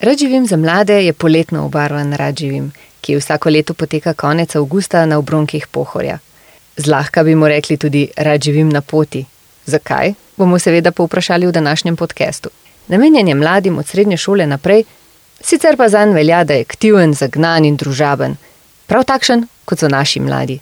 Rad živim za mlade je poletno obarvan rad živim, ki vsako leto poteka konec avgusta na obronkih pohorja. Zlahka bi mu rekli tudi rad živim na poti. Zakaj? Bomo seveda povprašali v današnjem podkastu. Namenjen je mladim od srednje šole naprej, sicer pa zanj velja, da je aktiven, zagnan in družaben, prav takšen, kot so naši mladi.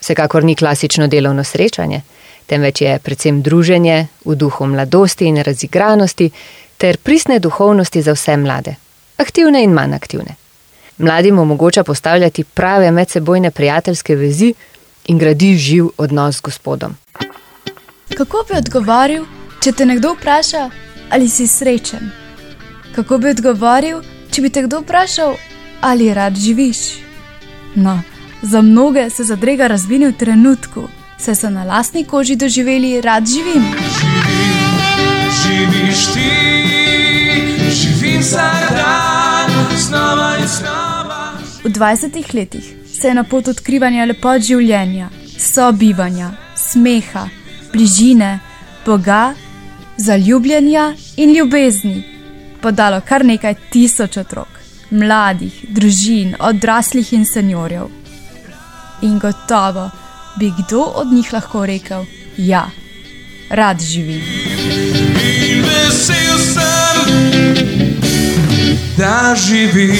Vsekakor ni klasično delovno srečanje, temveč je predvsem druženje v duhu mladosti in razigranosti ter pristne duhovnosti za vse mlade, aktivne in manj aktivne. Mladim omogoča postavljati prave medsebojne prijateljske vezi in gradi živ odnos z Gospodom. Kako bi odgovoril, če te nekdo vpraša, ali si srečen? Kako bi odgovoril, če bi te kdo vprašal, ali rad živiš? No, za mnoge se zadrega razvini v trenutku, saj so na lastni koži doživeli, rad živim. Živi, živiš ti, vsak dan, znova in znova. V 20 letih se je na pot odkrivanja lepot življenja, sobivanja, smeha, bližine, Boga, zaljubljenja in ljubezni podalo kar nekaj tisoč otrok, mladih, družin, odraslih in senjorjev. In gotovo bi kdo od njih lahko rekel: Ja, rad živim. In vesel sem, da živim.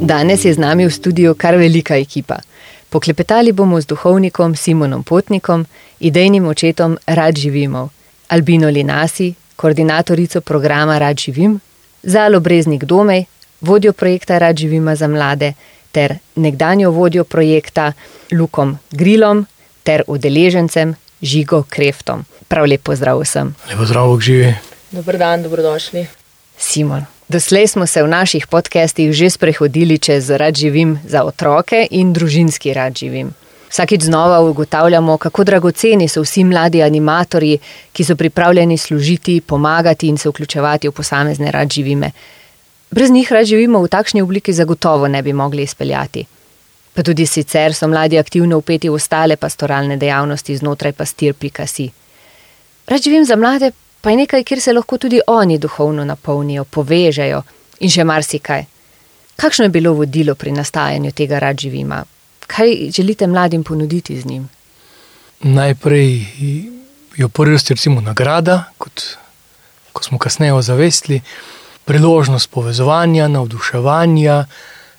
Danes je z nami v studiu kar velika ekipa. Poklepetali bomo z duhovnikom Simonom Potnikom, idejnim očetom Rad živimo, Albino Linasi, koordinatorico programa Rad živim, Zalo Breznik Domej, vodjo projekta Rad živima za mlade, ter nekdanjo vodjo projekta Lukom Grilom ter udeležencem Žigo Kreftom. Prav lep pozdrav vsem. Lepo zdrav, živi. Dober dan, dobrodošli. Simon. Doslej smo se v naših podcestih že sprehodili čez rad živim za otroke in družinski rad živim. Vsakič znova ugotavljamo, kako dragoceni so vsi mladi animatorji, ki so pripravljeni služiti, pomagati in se vključevati v posamezne rad živime. Brez njih rad živimo v takšni obliki zagotovo ne bi mogli izpeljati. Pa tudi sicer so mladi aktivno upeti v ostale pastoralne dejavnosti znotraj pastir.si. Rad živim za mlade pa je nekaj, kjer se lahko tudi oni duhovno napolnijo, povežejo in še marsikaj. Kakšno je bilo vodilo pri nastajanju tega rad živima? Kaj želite mladim ponuditi z njim? Najprej je v prvi vrsti recimo nagrada, kot ko smo kasneje ozavestili, priložnost povezovanja, navduševanja,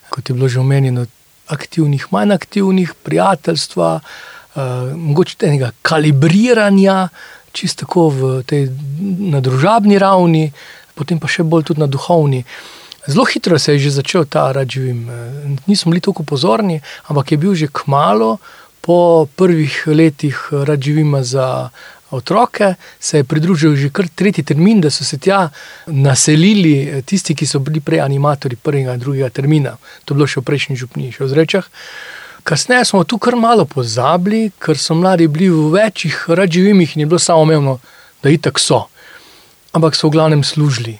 kot je bilo že omenjeno, aktivnih, manj aktivnih, prijateljstva, uh, mogoče tega kalibriranja, čisto tako v tej na družabni ravni, potem pa še bolj tudi na duhovni. Zelo hitro se je že začel ta rad živim. Nismo bili tako pozorni, ampak je bil že kmalo po prvih letih rad živima za otroke, se je pridružil že kar tretji termin, da so se tja naselili tisti, ki so bili prej animatori prvega in drugega termina. To je bilo še v prejšnji župni, še v Zrečah. Kasneje smo tu kar malo pozabili, ker so mladi bili v večjih rad živimih in je bilo samo omejeno, da itak so. Ampak so v glavnem služili.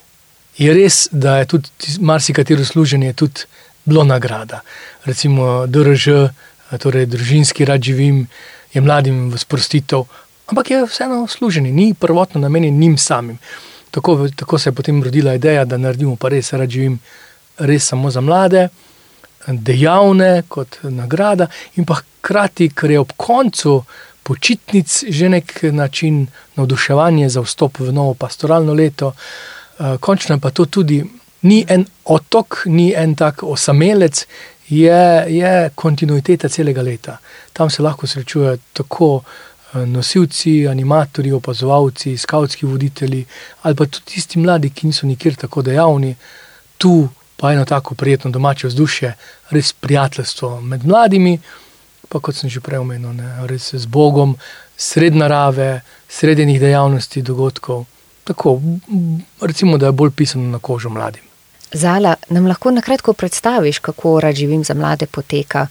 Je res, da je tudi marsikatero služenje tudi bilo nagrada. Recimo DRŽ, torej družinski rad živim, je mladim v sprostitev, ampak je vseeno služenje, ni prvotno namenjen njim samim. Tako, tako se je potem rodila ideja, da naredimo pa res rad živim, res samo za mlade, dejavne kot nagrada, in pa hkrati, ker je ob koncu počitnic že nek način navduševanja za vstop v novo pastoralno leto. Končno je pa to tudi ni en otok, ni en tak osamelec, je, je kontinuiteta celega leta. Tam se lahko srečujejo tako nosilci, animatorji, opazovalci, skavtski voditelji, ali pa tudi tisti mladi, ki niso nikjer tako dejavni, tu pa eno tako prijetno domače vzdušje, res prijateljstvo med mladimi, pa kot sem že prej omenil, ne, res z Bogom, sred narave, srednjih dejavnosti, dogodkov. Tako, recimo, da je bolj pisano na kožo mladim. Zala, nam lahko na kratko predstaviš, kako rad živim za mlade poteka,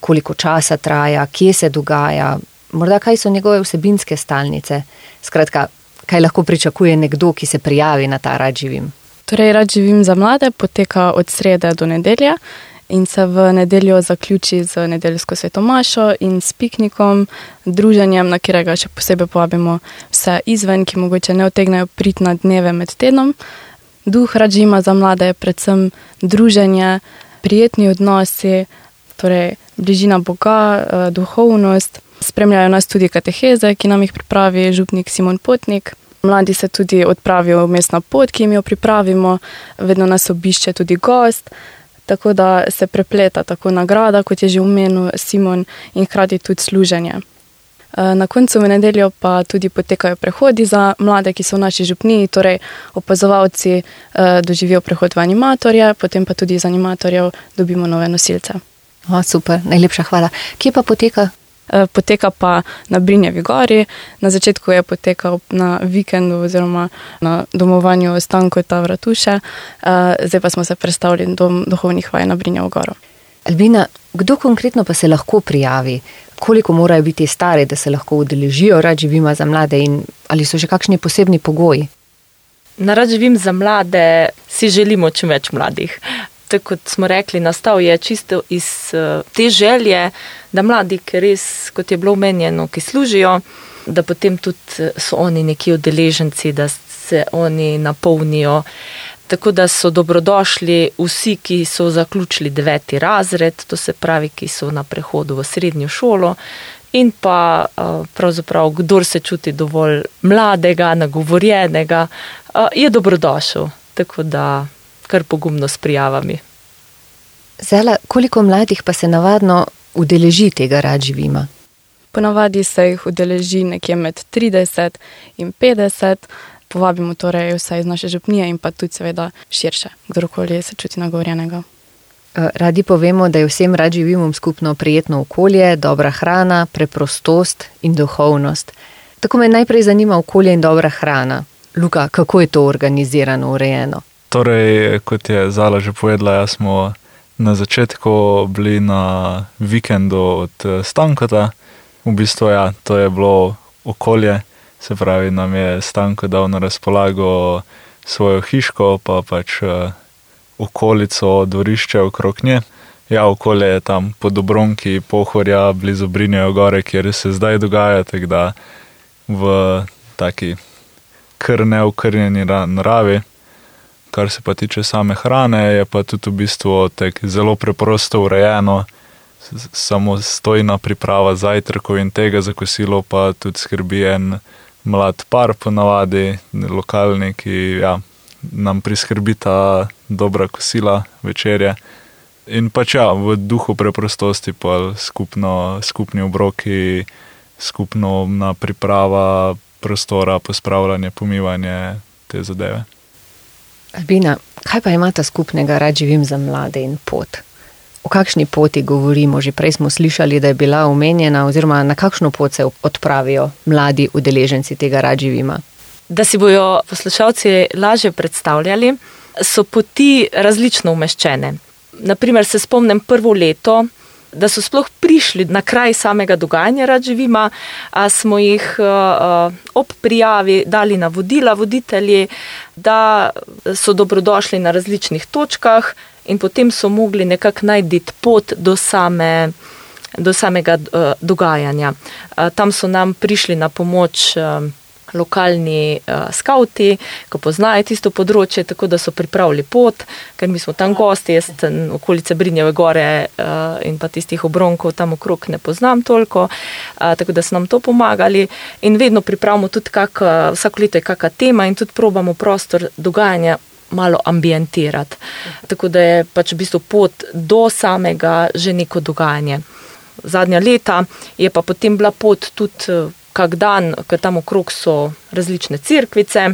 koliko časa traja, kje se dogaja, morda kaj so njegove vsebinske stalnice. Skratka, kaj lahko pričakuje nekdo, ki se prijavi na ta rad živim. Torej, rad živim za mlade, poteka od srede do nedelja in se v nedeljo zaključi z nedeljsko svetomašo in s piknikom, druženjem, na katerega še posebej povabimo vse izven, ki mogoče ne otegnejo prid na dneve med tednom. Duh Radžima za mlade je predvsem druženje, prijetni odnosi, torej bližina Boga, eh, duhovnost. Spremljajo nas tudi kateheze, ki nam jih pripravi župnik Simon Potnik. Mladi se tudi odpravijo v mestno pot, ki jim jo pripravimo, vedno nas obišče tudi gost, tako da se prepleta tako nagrada, kot je že omenil Simon, in hkrati tudi služenje. Eh, na koncu v nedeljo pa tudi potekajo prehodi za mlade, ki so v naši župniji, torej opazovalci eh, doživijo prehod v animatorje, potem pa tudi iz animatorjev dobimo nove nosilce. O, super, najlepša hvala. Kje pa poteka? Eh, Poteka pa na Brinjevi gori, na začetku je potekal na vikendu oziroma na domovanju Stankota Vratuše, zdaj pa smo se predstavili do duhovnih vaj na Brinjevo goro. Albina, kdo konkretno pa se lahko prijavi? Koliko morajo biti stari, da se lahko udeležijo rad živima za mlade in ali so še kakšni posebni pogoji? Na rad živim za mlade, si želimo čim več mladih. Tako kot smo rekli, nastal je čisto iz eh, te želje, da mladi, ki res, kot je bilo omenjeno, ki služijo, da potem tudi eh, so oni neki udeleženci, da se oni napolnijo. Tako da so dobrodošli vsi, ki so zaključili deveti razred, to se pravi, ki so na prehodu v srednjo šolo. In pa eh, pravzaprav, kdor se čuti dovolj mladega, nagovorjenega, je dobrodošel. Tako da kar pogumno s prijavami. Zela, koliko mladih pa se navadno udeleži tega rad živima? Ponavadi se jih udeleži nekje med 30 in 50, povabimo torej vse iz naše župnije in pa tudi seveda širše, kdorkoli se čuti nagovorjenega. Eh, Radi povemo, da je vsem rad živimom skupno prijetno okolje, dobra hrana, preprostost in duhovnost. Tako me najprej zanima okolje in dobra hrana. Luka, kako je to organizirano, urejeno? Torej, kot je Zala že povedala, jaz smo na začetku bili na vikendu od eh, Stankota. V bistvu, ja, to je bilo okolje, se pravi, nam je Stanko dal na razpolago svojo hiško, pa pač eh, okolico, dvorišče okrog nje. Ja, okolje je tam po Dobronki, pohorja, blizu Brinjejo gore, kjer se zdaj dogaja, tako da v taki kar neokrnjeni ra- naravi. Kar se pa tiče same hrane, je pa tudi v bistvu zelo preprosto urejeno, samo stojna priprava zajtrkov in tega za kosilo pa tudi skrbi en mlad par ponavadi, lokalni, ki ja, nam priskrbi ta dobra kosila, večerje. In pač ja, v duhu preprostosti pa skupno, skupni obroki, skupna priprava prostora, pospravljanje, pomivanje, te zadeve. Albina, kaj pa imata skupnega rad živim za mlade in pot? O kakšni poti govorimo? Že prej smo slišali, da je bila omenjena, oziroma na kakšno pot se odpravijo mladi udeleženci tega rad živima. Da si bojo poslušalci lažje predstavljali, so poti različno umeščene. Naprimer, se spomnim prvo leto, da so sploh prišli na kraj samega dogajanja, rad živima, a smo jih uh, ob prijavi dali navodila voditelji, da so dobrodošli na različnih točkah in potem so mogli nekako najti pot do same. Do samega uh, dogajanja. Tam so nam prišli na pomoč lokalni uh, skauti, ki poznajo tisto področje, tako da so pripravili pot, ker mi smo tam gosti, jaz ten okolice Brinjeve gore uh, in pa tistih obronkov tam okrog ne poznam toliko, uh, tako da so nam to pomagali in vedno pripravimo tudi kak, uh, vsako leto je kakšna tema in tudi probamo prostor dogajanja malo ambientirati. Tako da je pač v bistvu pot do samega že neko dogajanje. Zadnja leta je pa potem bila pot tudi kak dan, ker tam okrog so različne cerkvice.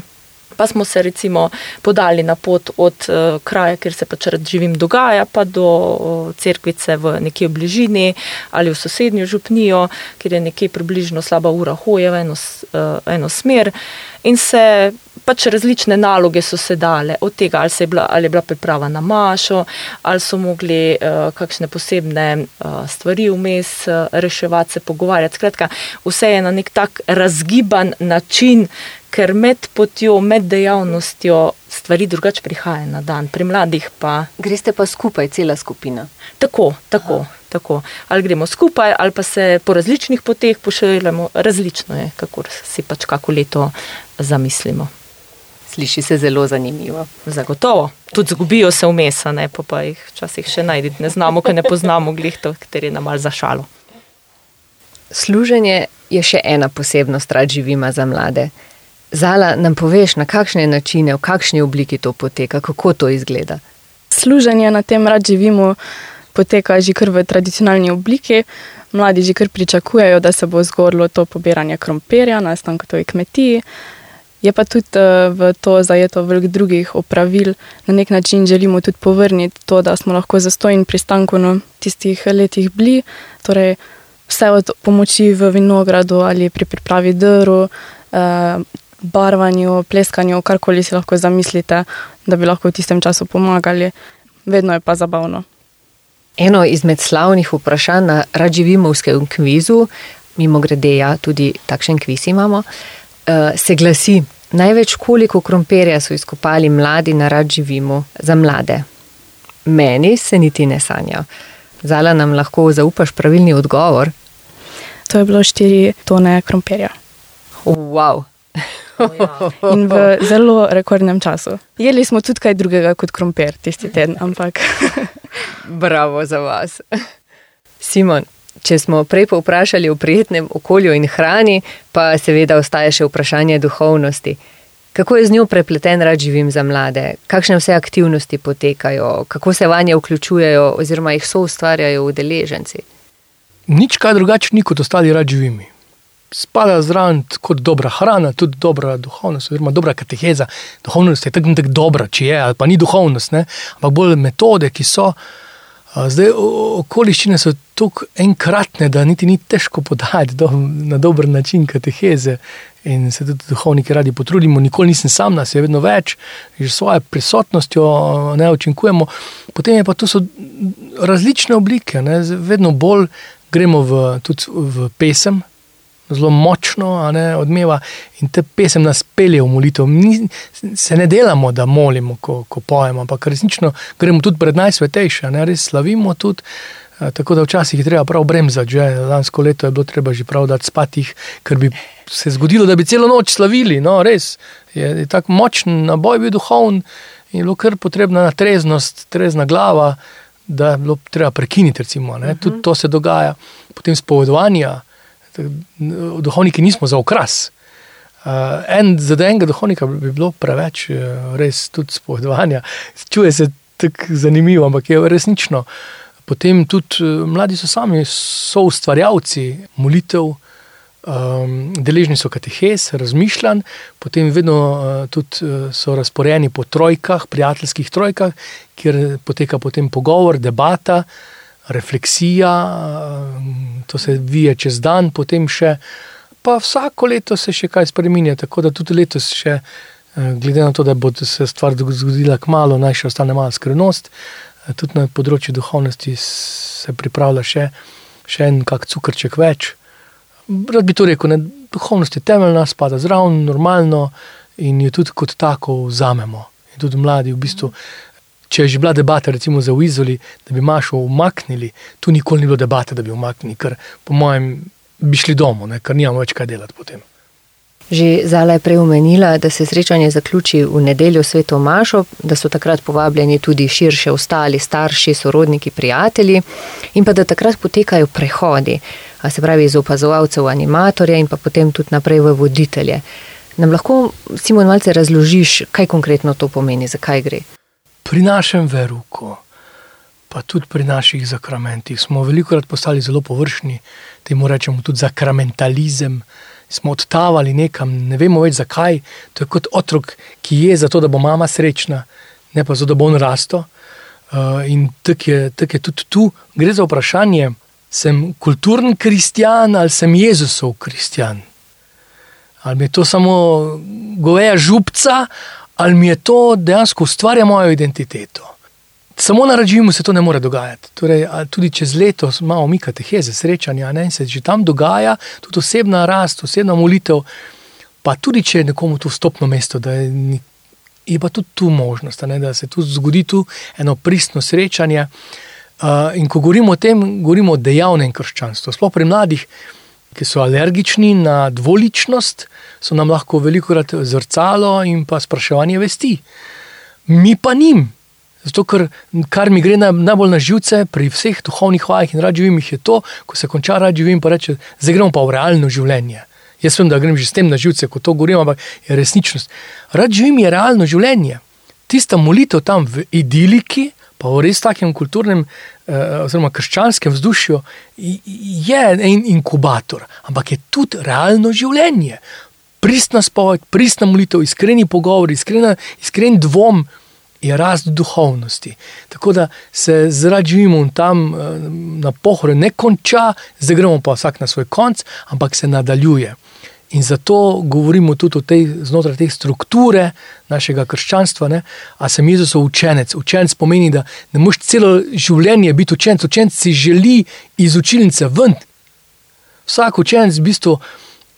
Pa smo se recimo podali na pot od uh, kraja, kjer se pač rad živim, dogaja, pa do uh, cerkvice v nekje v bližini ali v sosednjo župnijo, kjer je nekje približno slaba ura hoje v eno, uh, eno smer. In se pač različne naloge so se dale, od tega, ali, se je bila, ali je bila priprava na mašo, ali so mogli uh, kakšne posebne uh, stvari vmes uh, reševati, se pogovarjati. Skratka, vse je na nek tak razgiban način, ker med potjo, med dejavnostjo stvari drugače prihajajo na dan, pri mladih pa Greste pa skupaj, cela skupina. tako, tako, tako. Ali gremo skupaj, ali pa se po različnih poteh pošiljamo, različno je, kako si pač kako leto zamislimo. Sliši se zelo zanimivo. Zagotovo. Tudi zgubijo se vmes, ne pa, pa jih včasih še najdete, ne znamo, ker ne poznamo glihto, kateri je nam mal za šalo. Služenje je še ena posebnost rad živima za mlade. Zala, nam poveš, na kakšne načine, v kakšni obliki to poteka, kako to izgleda. Služenje na tem rad živimo poteka že kar v tradicionalni obliki. Mladi že kar pričakujejo, da se bo zgodilo to pobiranje krompirja na stankotovi kmetiji. Je pa tudi eh, v to zajeto veliko drugih opravil. Na nek način želimo tudi povrniti to, da smo lahko zastojni pri stanku na tistih letih bili. Torej, vse od pomoči v vinogradu ali pri pripravi drv, eh, barvanju, pleskanju, karkoli si lahko zamislite, da bi lahko v tistem času pomagali. Vedno je pa zabavno. Eno izmed slavnih vprašanj na Radživimovskem kvizu, mimo grede, ja, tudi takšen kviz imamo, se glasi: Največ koliko krompirja so izkopali mladi na Radživimu za mlade? Meni se niti ne sanja. Zala nam lahko zaupaš pravilni odgovor. To je bilo 4 tone krompirja. Wow. In v zelo rekordnem času. Jeli smo tudi kaj drugega kot krompir tisti teden, ampak Bravo za vas. Simon, če smo prej povprašali o prijetnem okolju in hrani, pa seveda ostaje še vprašanje duhovnosti. Kako je z njo prepleten rad živim za mlade? Kakšne vse aktivnosti potekajo, kako se vanje vključujejo oziroma jih so ustvarjajo udeleženci? Nič kaj drugače ni kot ostali rad živimi. Spada zraven kot dobra hrana, tudi dobra duhovnost, oziroma dobra kateheza. Duhovnost je tako in tako dobra, če je, ali pa ni duhovnost, ne? ampak bolj metode, ki so. A, Zdaj, okoliščine so tako enkratne, da niti ni težko podati do, na dober način kateheze. In se tudi duhovniki radi potrudimo, nikoli nisem sam, nas je vedno več, že s svojo prisotnostjo ne učinkujemo. Potem je pa to različne oblike, ne? Vedno bolj gremo v, tudi v pesem, zelo močno ne, odmeva in te pesem nas pelje v molitev. Mi se ne delamo, da molimo, ko, ko pojemo, ampak resnično gremo tudi pred najsvetejše, ne, res slavimo tudi. eh, Tako da včasih je treba prav bremzati, že lansko leto je bilo treba že prav dati spati, ker bi se zgodilo, da bi celo noč slavili. No, res je, je tako močen naboj bil duhovn in je bilo kar potrebna treznost, trezna glava, da je bilo treba prekiniti. Recimo, uh -huh. Tudi to se dogaja, potem spovedovanja. Duhovniki nismo za okras. Uh, en, za enega duhovnika bi bilo preveč, eh, res tudi spovedovanja. Čuje se tako zanimivo, ampak je resnično. Potem tudi eh, mladi so sami soustvarjalci molitev, um, deležni so katehez, razmišljanj, potem vedno uh, tudi uh, so razporejeni po trojkah, prijateljskih trojkah, kjer poteka potem pogovor, debata, refleksija, uh, to se vije čez dan, potem še, pa vsako leto se še kaj spremenja, tako da tudi letos še. eh, Glede na to, da bo se stvar zgodila k malu, naj še ostane malo skrivnost, eh, tudi na področju duhovnosti se pripravlja še, še en kak cukrček več. Rad bi to rekel, ne, duhovnost je temeljna, spada zraven, normalno in jo tudi kot tako vzamemo. In tudi mladi, v bistvu, če je že bila debata, recimo za Uizoli, da bi Mašo umaknili, tu nikoli ni bilo debate, da bi umaknili, ker po mojem bi šli domov, ne, ker nimamo več kaj delati potem. Že Zala je prej omenila, da se srečanje zaključi v nedeljo sveto Mašo, da so takrat povabljeni tudi širše ostali starši, sorodniki, prijatelji in pa da takrat potekajo prehodi, a se pravi iz opazovalcev v animatorje in pa potem tudi naprej v voditelje. Nam lahko, Simon, malce razložiš, kaj konkretno to pomeni, zakaj gre? Pri našem veruku, pa tudi pri naših zakramentih, smo veliko krat postali zelo površni, temu rečemo tudi zakramentalizem. Smo odtavali nekam, ne vemo več zakaj. To je kot otrok, ki je zato, da bo mama srečna, ne pa zato, da bo on rastel. Uh, in tako je, tak je tudi tu. Gre za vprašanje, sem kulturen kristjan ali sem Jezusov kristjan. Ali je to samo goveja župca, ali mi je to dejansko ustvarja mojo identiteto. Samo na režimu se to ne more dogajati. Torej, tudi čez leto imamo mi kateheze, srečanja ne, in se že tam dogaja tudi osebna rast, osebna molitev. Pa tudi če je nekomu to vstopno mesto, da je je pa tudi tu možnost, da se tu zgodi tu eno pristno srečanje. Uh, in ko govorimo o tem, govorimo o dejavnem krščanstvu. Sploh pri mladih, ki so alergični na dvoličnost, so nam lahko veliko krat zrcalo in pa spraševanje vesti. Mi pa njim. Zato, ker kar mi gre na, najbolj na živce pri vseh duhovnih vajah in radživih, je to, ko se konča radživim, pa reče, zdaj gremo pa v realno življenje. Jaz vem, da grem že s tem na živce, ko to govorim, ampak je resničnost. Radživim je realno življenje. Tista molitev tam v idiliki, pa v res takem kulturnem, oziroma krščanskem vzdušju, je en inkubator, ampak je tudi realno življenje. Pristna spoved, pristna molitev, iskreni pogovor, iskrena, iskren dvom je rast duhovnosti. Tako da se zaradi živimo tam eh, na pohore ne konča, zdaj gremo pa vsak na svoj konc, ampak se nadaljuje. In zato govorimo tudi tej, znotraj te strukture našega krščanstva, ne, a sem Jezusov učenec. Učenec pomeni, da ne moš celo življenje biti učenec. Učenec si želi iz učilnice ven. Vsak učenec v bistvu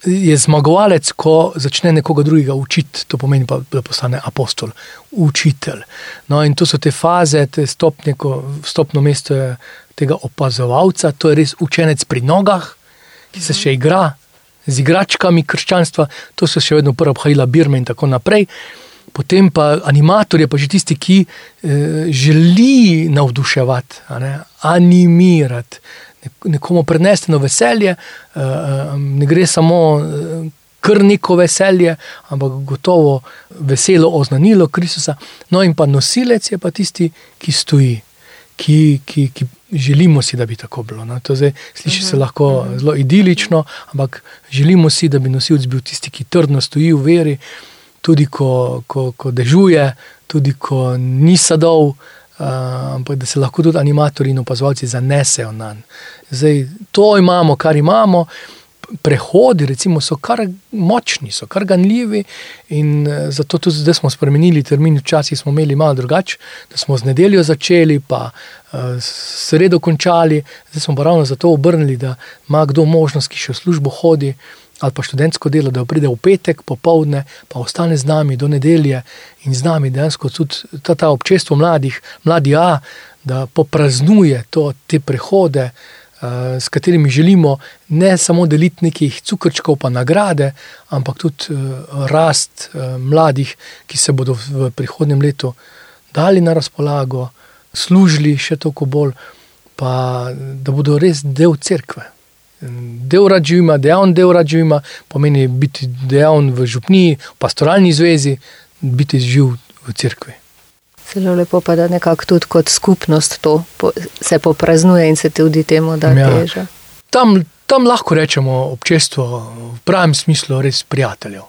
je zmagovalec, ko začne nekoga drugega učiti, to pomeni pa, da postane apostol, učitelj. No, in to so te faze, te stopnje, ko stopno mesto je tega opazovalca, to je res učenec pri nogah, ki se še igra z igračkami krščanstva, to so še vedno prva obhajila Birme in tako naprej. Potem pa animator je pa že tisti, ki eh, želi navduševati, animirati, nekomu prenesti na veselje, eh, eh, ne gre samo eh, kar neko veselje, ampak gotovo veselo oznanilo Kristusa. No, in pa nosilec je pa tisti, ki stoji, ki, ki, ki želimo si, da bi tako bilo. No. To zdaj, sliši se mhm, lahko mhm. zelo idilično, ampak želimo si, da bi nosilec bil tisti, ki trdno stoji v veri, tudi ko, ko, ko dežuje, tudi ko ni sadov. Uh, ampak da se lahko tudi animatori in opazovalci zanesejo na njega. To imamo, kar imamo. Prehodi recimo, so kar močni, so kar ganljivi, in uh, zato tudi zdaj smo spremenili termin. Včasih smo imeli malo drugače, da smo z nedeljo začeli, pa uh, sredo končali, zdaj smo pa ravno zato obrnili, da ima kdo možnost, ki še v službo hodi ali pa študentsko delo, da pride v petek popovdne, pa ostane z nami do nedelje in z nami dejansko tudi ta, ta občestvo mladih, mladi A, da popraznuje to, te prehode, uh, s katerimi želimo ne samo deliti nekih cukrčkov, pa nagrade, ampak tudi uh, rast uh, mladih, ki se bodo v prihodnem letu dali na razpolago, služili še toliko bolj, pa da bodo res del cerkve del radžima, dejaven del radžima, pomeni biti dejaven v župniji, v pastoralni zvezi, biti živ v cerkvi. Zelo lepo pa, da nekako tudi kot skupnost to se popraznuje in se tudi temu da ja. teža. Tam, tam lahko rečemo občestvo v pravem smislu res prijateljev.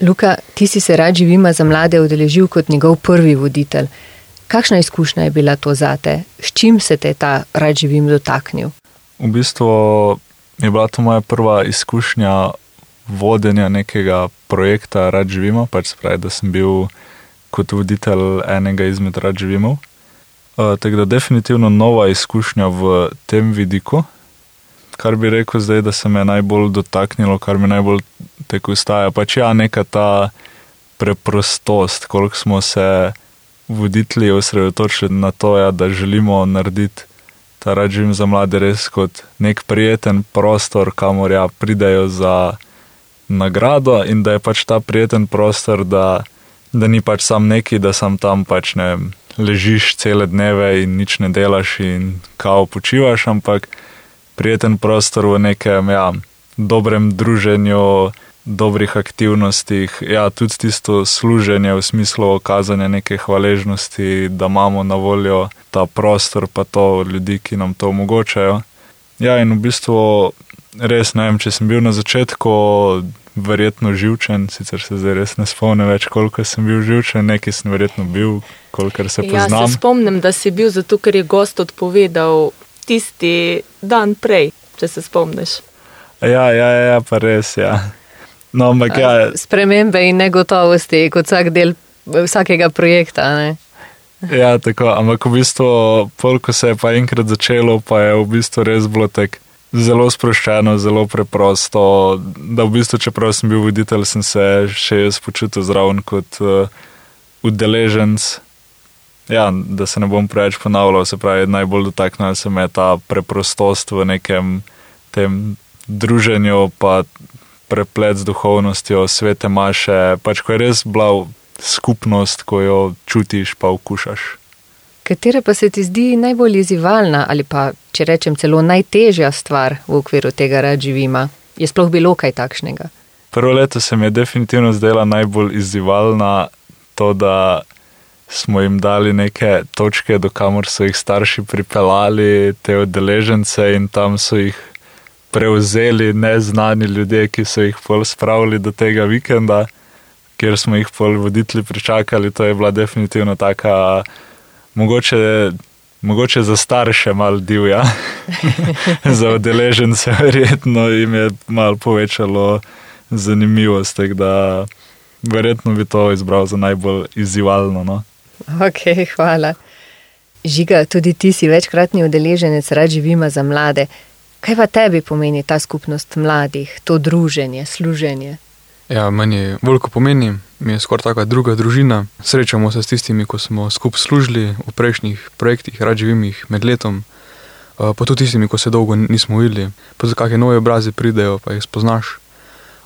Luka, ti si se rad živima za mlade udeležil kot njegov prvi voditelj. Kakšna izkušnja je bila to zate? S čim se te ta rad živim dotaknil? v bistvu je bila to moja prva izkušnja vodenja nekega projekta Rad živimo, pač spravi, da sem bil kot voditelj enega izmed Rad živimo. Uh, tako da definitivno nova izkušnja v tem vidiku. Kar bi rekel zdaj, da se me najbolj dotaknilo, kar mi najbolj teko ustaja, pač ja, neka ta preprostost, koliko smo se voditelji osredotočili na to, ja, da želimo narediti ta režim za mlade res kot nek prijeten prostor, kamor ja pridejo za nagrado in da je pač ta prijeten prostor, da, da ni pač sam neki, da sam tam pač ne ležiš cele dneve in nič ne delaš in kao počivaš, ampak prijeten prostor v nekem ja, dobrem druženju dobrih aktivnostih, ja, tudi tisto služenje v smislu okazanja neke hvaležnosti, da imamo na voljo ta prostor, pa to ljudi, ki nam to omogočajo. Ja, in v bistvu res ne vem, če sem bil na začetku verjetno živčen, sicer se zdaj res ne spomnim več, koliko sem bil živčen, nekaj sem verjetno bil, kolikor se poznam. Ja, se spomnim, da si bil zato, ker je gost odpovedal tisti dan prej, če se spomniš. Ja, ja, ja, pa res, ja. No, ampak, ja. Spremembe in negotovosti, kot vsak del vsakega projekta. Ne? Ja, tako, ampak v bistvu, ko se je pa enkrat začelo, pa je v bistvu res bilo tako zelo sproščeno, zelo preprosto. Da, v bistvu, čeprav sem bil voditelj, sem se še jaz počutil zraven kot uh, udeleženc. Ja, da se ne bom preveč ponavljal, se pravi, najbolj dotaknila se me ta preprostost v nekem tem druženju, pa preplet z duhovnostjo, svete maše, pač ko je res bila skupnost, ko jo čutiš, pa okušaš. Katera pa se ti zdi najbolj izzivalna ali pa, če rečem, celo najtežja stvar v okviru tega rad živima? Je sploh bilo kaj takšnega? Prvo leto se mi je definitivno zdela najbolj izzivalna to, da smo jim dali neke točke, do kamor so jih starši pripeljali, te udeležence in tam so jih prevzeli neznani ljudje, ki so jih pol spravili do tega vikenda, kjer smo jih pol voditelji pričakali. To je bila definitivno taka, mogoče, mogoče za starše mal divja, za udeležence verjetno jim je mal povečalo zanimivost, tako da verjetno bi to izbral za najbolj izzivalno. No? Ok, hvala. Žiga, tudi ti si večkratni udeleženec rad živima za mlade. Kaj pa tebi pomeni ta skupnost mladih, to druženje, služenje? Ja, meni veliko pomeni, mi je skoraj taka druga družina. Srečamo se s tistimi, ko smo skupaj služili v prejšnjih projektih, rad živimih med letom, pa tudi tistimi, ko se dolgo nismo videli, pa za kakšne nove obraze pridejo, pa jih spoznaš.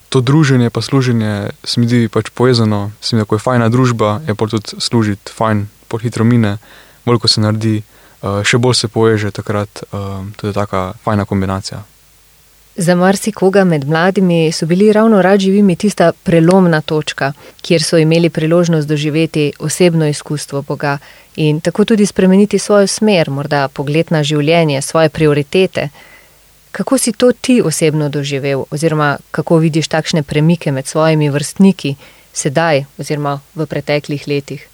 To druženje, pa služenje, se mi zdi pač povezano, se mi zdi, da je fajna družba, je pa tudi služiti fajn, pol hitro mine, veliko se naredi. Še bolj se poveže takrat, je taka fajna kombinacija. Za marsikoga med mladimi so bili ravno rad živimi tista prelomna točka, kjer so imeli priložnost doživeti osebno izkustvo Boga in tako tudi spremeniti svojo smer, morda pogled na življenje, svoje prioritete. Kako si to ti osebno doživel, oziroma kako vidiš takšne premike med svojimi vrstniki sedaj, oziroma v preteklih letih?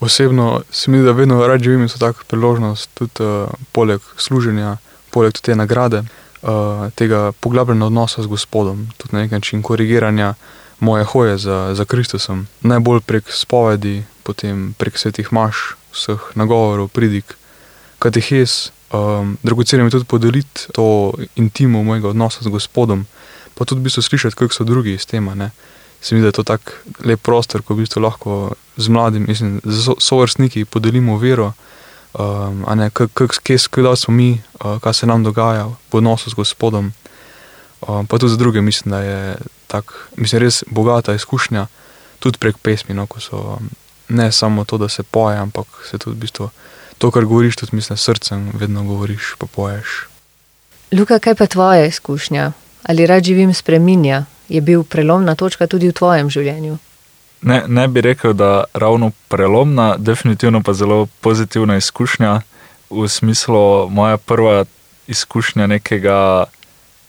Osebno se mi zdi, da vedno rad živim in so tako priložnost, tudi uh, poleg služenja, poleg te nagrade, uh, tega poglabljenega odnosa z Gospodom, tudi na nek način korigiranja moje hoje za, za Kristusom. Najbolj prek spovedi, potem prek svetih maš, vseh nagovorov, pridik, katehes. Um, Dragoceno je tudi podeliti to intimo mojega odnosa z Gospodom, pa tudi v bistvu slišati, kako so drugi s tem. Se mi zdi, da je to tako lep prostor, ko v bistvu lahko z mladimi, z sovrstniki podelimo vero, um, ne kje smo mi, uh, kaj se nam dogaja v odnosu z Gospodom. Um, pa tudi za druge mislim, da je tako, mislim, res bogata izkušnja, tudi prek pesmi, no, ko so um, ne samo to, da se poje, ampak se tudi v bistvu to, kar govoriš, tudi mislim, srcem vedno govoriš, pa poješ. Luka, kaj pa tvoja izkušnja? Ali rad živim spreminja? Je bil prelomna točka tudi v tvojem življenju? Ne, ne bi rekel, da ravno prelomna, definitivno pa zelo pozitivna izkušnja, v smislu moja prva izkušnja nekega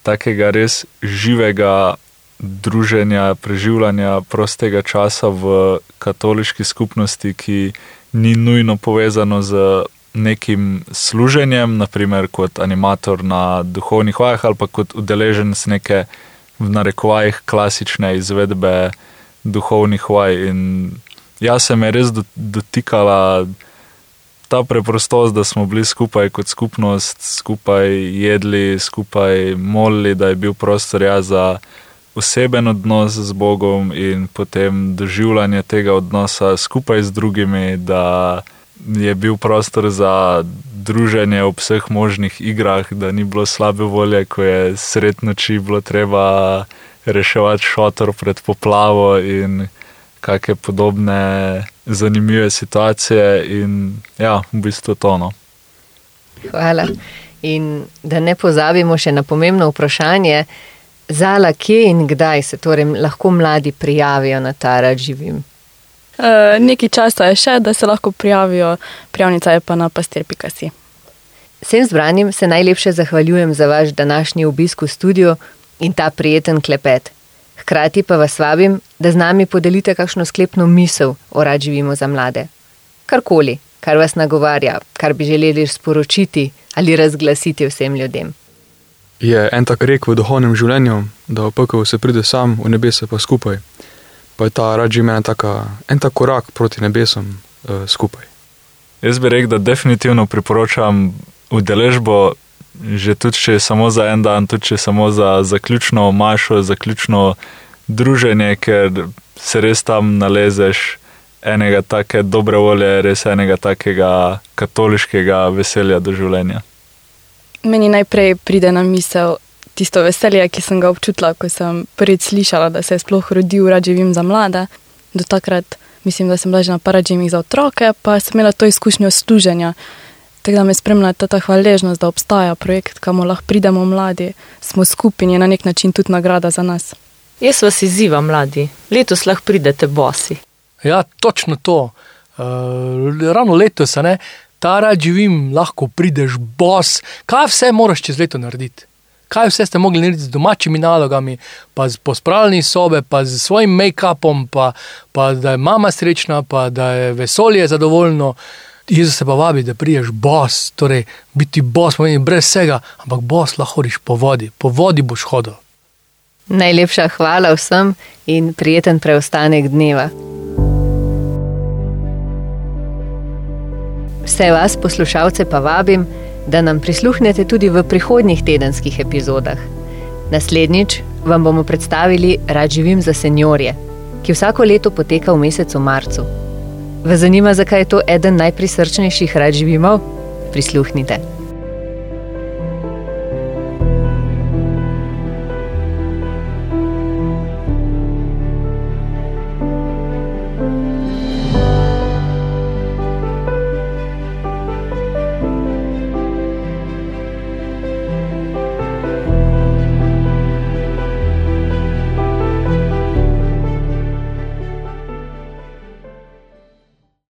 takega res živega druženja, preživljanja prostega časa v katoliški skupnosti, ki ni nujno povezano z nekim služenjem, naprimer kot animator na duhovnih vajah ali pa kot udeleženec neke v narekovajih klasične izvedbe duhovnih vaj. In jaz se me res dotikala ta preprostost, da smo bili skupaj kot skupnost, skupaj jedli, skupaj molili, da je bil prostor ja za oseben odnos z Bogom in potem doživljanje tega odnosa skupaj z drugimi, da je bil prostor za druženje ob vseh možnih igrah, da ni bilo slabe volje, ko je sred noči bilo treba reševati šotor pred poplavo in kakšne podobne zanimive situacije. In ja, v bistvu to. No. Hvala. In da ne pozabimo še na pomembno vprašanje, zala, kje in kdaj se torej lahko mladi prijavijo na ta rad živim. Uh, nekaj časa je še, da se lahko prijavijo, prijavnica je pa na pastir.si. Vsem zbranim se najlepše zahvaljujem za vaš današnji obisk v studiu in ta prijeten klepet. Hkrati pa vas vabim, da z nami podelite kakšno sklepno misel o rad živimo za mlade. Karkoli, kar vas nagovarja, kar bi želeli sporočiti ali razglasiti vsem ljudem. Je en tak rek v duhovnem življenju, da v pekel se pride sam, v nebesa pa skupaj. Pa je ta rad živim en tak korak proti nebesom uh, skupaj. Jaz bi rekel, da definitivno priporočam udeležbo, že tudi če je samo za en dan, tudi če je samo za zaključno mašo, zaključno druženje, ker se res tam nalezeš enega take dobre volje, res enega takega katoliškega veselja do življenja. Meni najprej pride na misel tisto veselje, ki sem ga občutila, ko sem prvič slišala, da se je sploh rodil Radživim za mlade. Do takrat mislim, da sem bila že na Paradžimih za otroke, pa sem imela to izkušnjo služenja. Tako da me spremlja ta hvaležnost, da obstaja projekt, kamor lahko pridemo mladi, smo skupaj in je na nek način tudi nagrada za nas. Jaz vas izzivam, mladi, letos lahko pridete bosi. Ja, točno to. Uh, ravno letos, ne, ta rad živim, lahko prideš bos. Kaj vse moraš čez leto narediti? Kaj vse ste mogli narediti z domačimi nalogami, pa z pospravljanjem sobe, pa z svojim make-upom, pa, pa da je mama srečna, pa da je vesolje zadovoljno. Jezus se pa vabi, da priješ bos, torej biti bos pomeni brez vsega, ampak bos lahko hodiš po vodi, po vodi boš hodil. Najlepša hvala vsem in prijeten preostanek dneva. Vse vas, poslušalce, pa vabim, da nam prisluhnete tudi v prihodnjih tedenskih epizodah. Naslednjič vam bomo predstavili Rad živim za seniorje, ki vsako leto poteka v mesecu marcu. Vas zanima, zakaj je to eden najprisrčnejših rad živimov? Prisluhnite.